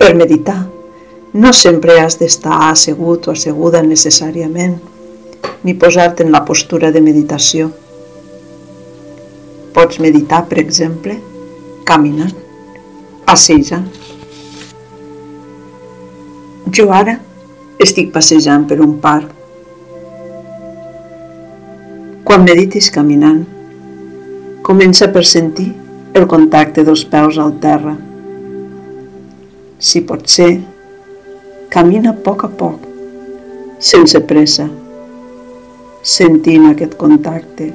Per meditar, no sempre has d'estar assegut o asseguda necessàriament, ni posar-te en la postura de meditació. Pots meditar, per exemple, caminant, passejant. Jo ara estic passejant per un parc. Quan meditis caminant, comença per sentir el contacte dels peus al terra. Si pot ser, camina a poc a poc, sense pressa, sentint aquest contacte,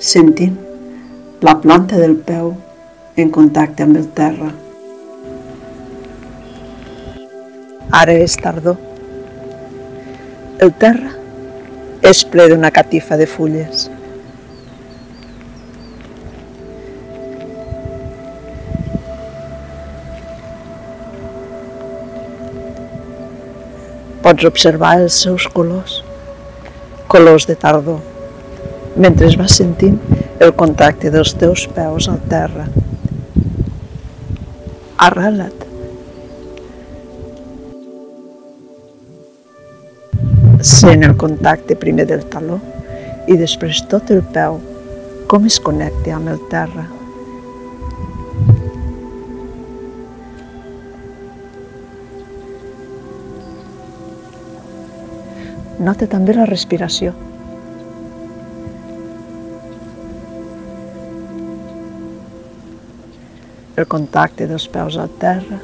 sentint la planta del peu en contacte amb el terra. Ara és tardor. El terra és ple d'una catifa de fulles. Pots observar els seus colors, colors de tardor, mentre vas sentint el contacte dels teus peus al terra. Arrela't. Sent el contacte primer del taló i després tot el peu, com es connecta amb el terra. Nota també la respiració. El contacte dels peus al terra,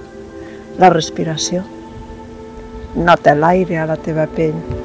la respiració. Nota l'aire a la teva pell.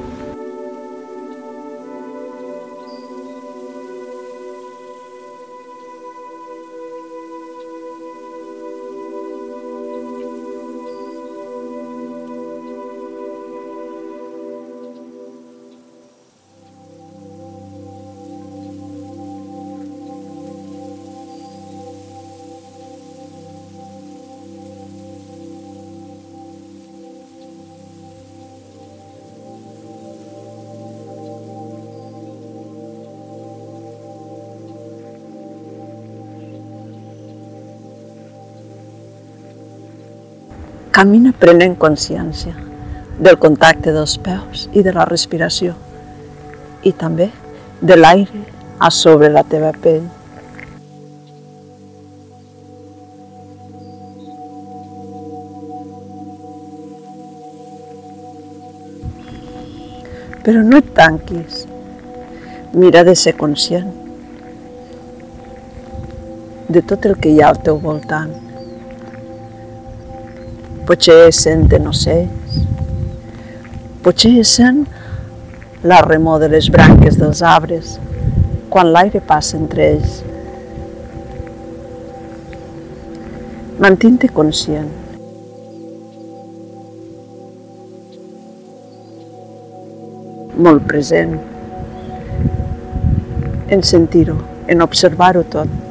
Camina prenent consciència del contacte dels peus i de la respiració i també de l'aire a sobre la teva pell. Però no et tanquis. Mira de ser conscient de tot el que hi ha al teu voltant potser senten ocells, potser sent la remor de les branques dels arbres quan l'aire passa entre ells. Mantint-te conscient. Molt present en sentir-ho, en observar-ho tot.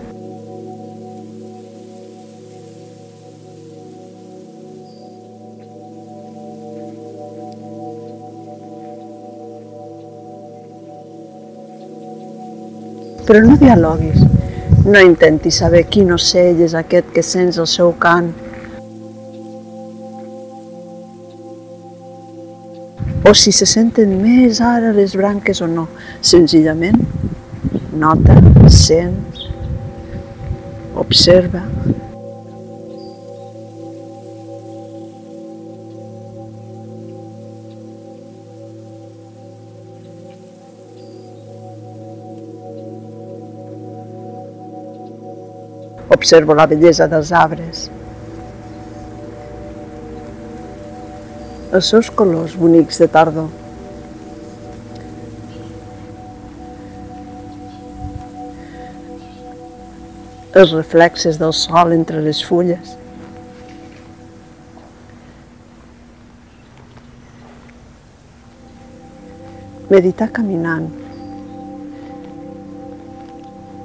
Però no dialoguis, no intentis saber quin ocell és aquest que sents el seu cant. O si se senten més ara les branques o no. Senzillament, nota, sent, observa, Observo la bellesa dels arbres, els seus colors bonics de tardor. Els reflexes del sol entre les fulles. Meditar caminant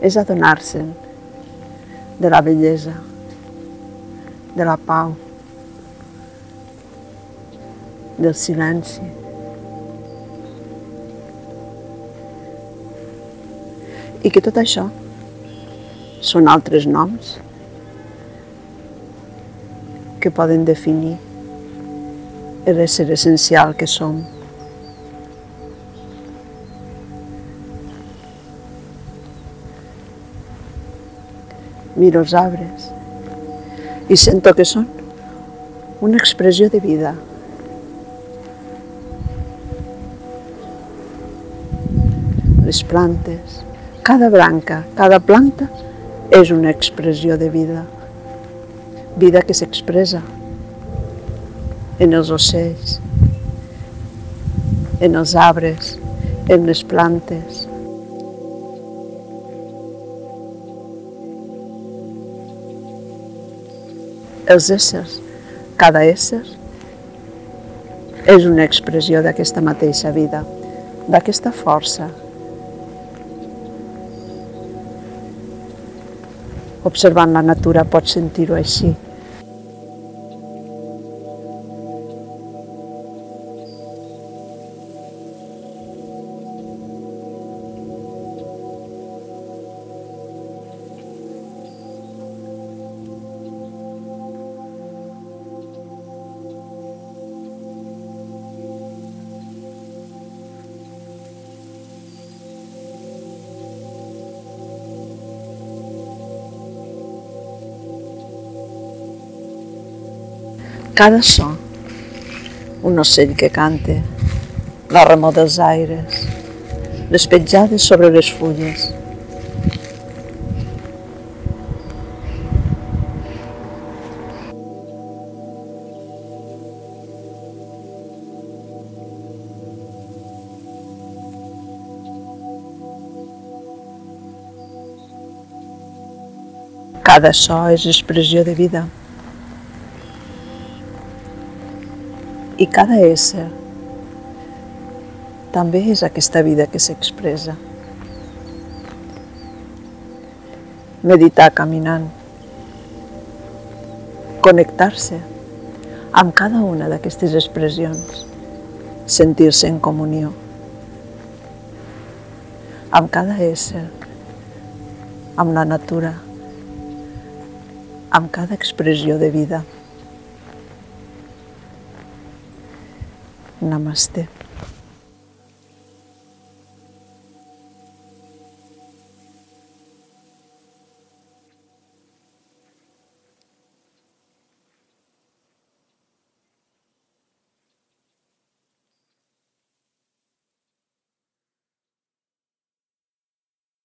és adonar-se'n de la bellesa, de la pau, del silenci. I que tot això són altres noms que poden definir l'ésser essencial que som. Miro els arbres i sento que són una expressió de vida. Les plantes, cada branca, cada planta és una expressió de vida. Vida que s'expressa en els ocells, en els arbres, en les plantes. Els éssers, cada ésser, és una expressió d'aquesta mateixa vida, d'aquesta força. Observant la natura pots sentir-ho així. Cada so, un ocell que cante, la remor dels aires, les petjades sobre les fulles. Cada so és expressió de vida. I cada ésser també és aquesta vida que s'expressa. Meditar caminant. Connectar-se amb cada una d'aquestes expressions. Sentir-se en comunió amb cada ésser, amb la natura, amb cada expressió de vida. Namaste.